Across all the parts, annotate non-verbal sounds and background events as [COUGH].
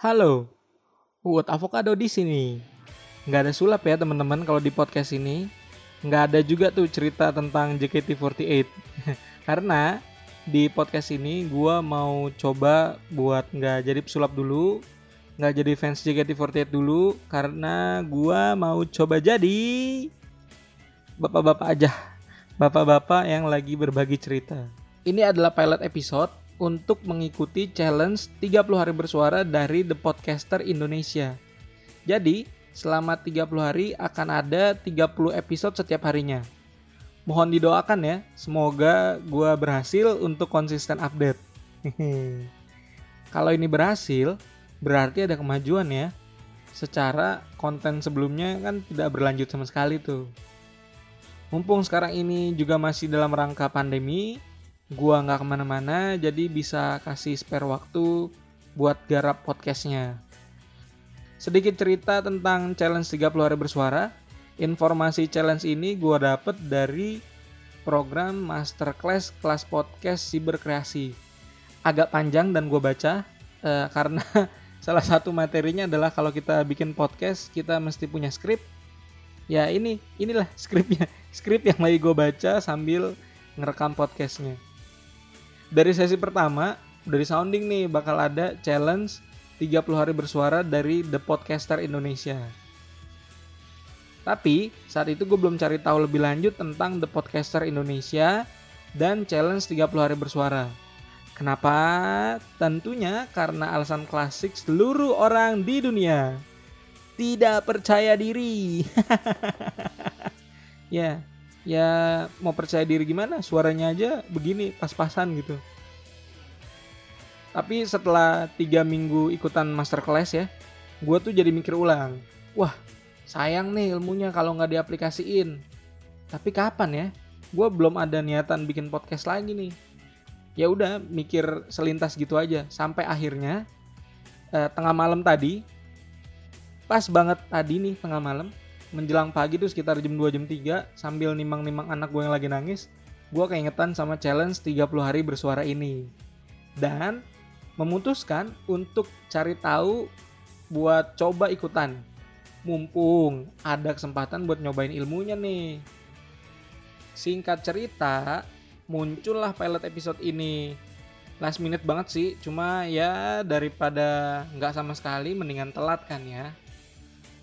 Halo, Uut Avocado di sini. Nggak ada sulap ya teman-teman kalau di podcast ini. Nggak ada juga tuh cerita tentang JKT48. [LAUGHS] Karena di podcast ini gue mau coba buat nggak jadi pesulap dulu, nggak jadi fans JKT48 dulu, karena gue mau coba jadi bapak-bapak aja, bapak-bapak yang lagi berbagi cerita. Ini adalah pilot episode untuk mengikuti challenge 30 hari bersuara dari The Podcaster Indonesia. Jadi, selama 30 hari akan ada 30 episode setiap harinya. Mohon didoakan ya, semoga gue berhasil untuk konsisten update. [LAUGHS] Kalau ini berhasil, berarti ada kemajuan ya. Secara konten sebelumnya kan tidak berlanjut sama sekali tuh. Mumpung sekarang ini juga masih dalam rangka pandemi, gua nggak ke mana-mana jadi bisa kasih spare waktu buat garap podcastnya. Sedikit cerita tentang challenge 30 hari bersuara. Informasi challenge ini gua dapet dari program masterclass kelas podcast siberkreasi. Agak panjang dan gua baca eh, [LAUGHS] karena salah satu materinya adalah kalau kita bikin podcast kita mesti punya skrip. Ya ini, inilah [LAUGHS] skripnya. Skrip yang lagi gue baca sambil ngerekam podcastnya dari sesi pertama dari sounding nih bakal ada challenge 30 hari bersuara dari The Podcaster Indonesia. Tapi saat itu gue belum cari tahu lebih lanjut tentang The Podcaster Indonesia dan challenge 30 hari bersuara. Kenapa? Tentunya karena alasan klasik seluruh orang di dunia tidak percaya diri. [LAUGHS] ya, ya mau percaya diri gimana? Suaranya aja begini pas-pasan gitu. Tapi setelah tiga minggu ikutan masterclass ya gue tuh jadi mikir ulang wah sayang nih ilmunya kalau nggak diaplikasiin. Tapi kapan ya? Gue belum ada niatan bikin podcast lagi nih. Ya udah mikir selintas gitu aja. Sampai akhirnya eh, tengah malam tadi pas banget tadi nih tengah malam menjelang pagi tuh sekitar jam 2 jam 3 sambil nimang-nimang anak gue yang lagi nangis gue keingetan sama challenge 30 hari bersuara ini. Dan memutuskan untuk cari tahu buat coba ikutan. Mumpung ada kesempatan buat nyobain ilmunya nih. Singkat cerita muncullah pilot episode ini. Last minute banget sih cuma ya daripada nggak sama sekali mendingan telat kan ya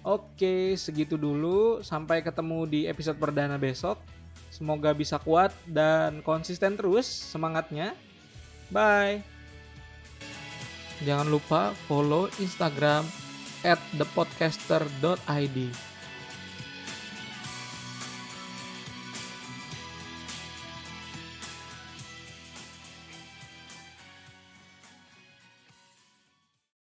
Oke, segitu dulu. Sampai ketemu di episode perdana besok. Semoga bisa kuat dan konsisten terus semangatnya. Bye. Jangan lupa follow Instagram at thepodcaster.id.